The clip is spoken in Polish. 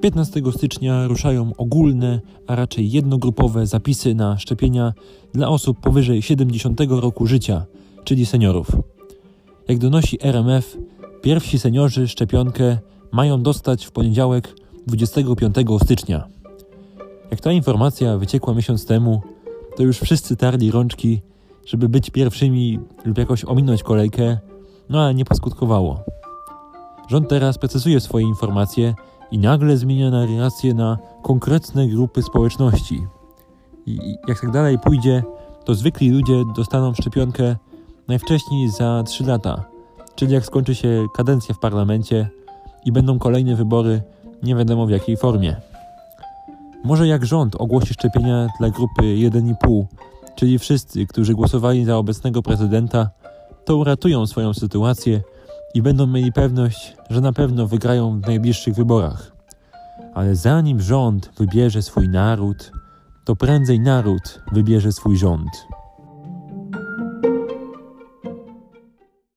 15 stycznia ruszają ogólne, a raczej jednogrupowe zapisy na szczepienia dla osób powyżej 70 roku życia, czyli seniorów. Jak donosi RMF, pierwsi seniorzy szczepionkę mają dostać w poniedziałek 25 stycznia. Jak ta informacja wyciekła miesiąc temu, to już wszyscy tarli rączki, żeby być pierwszymi lub jakoś ominąć kolejkę, no ale nie poskutkowało. Rząd teraz precyzuje swoje informacje i nagle zmienia narrację na konkretne grupy społeczności. I jak tak dalej pójdzie, to zwykli ludzie dostaną szczepionkę najwcześniej za 3 lata, czyli jak skończy się kadencja w parlamencie i będą kolejne wybory, nie wiadomo w jakiej formie. Może jak rząd ogłosi szczepienia dla grupy 1,5, czyli wszyscy, którzy głosowali za obecnego prezydenta, to uratują swoją sytuację i będą mieli pewność, że na pewno wygrają w najbliższych wyborach. Ale zanim rząd wybierze swój naród, to prędzej naród wybierze swój rząd.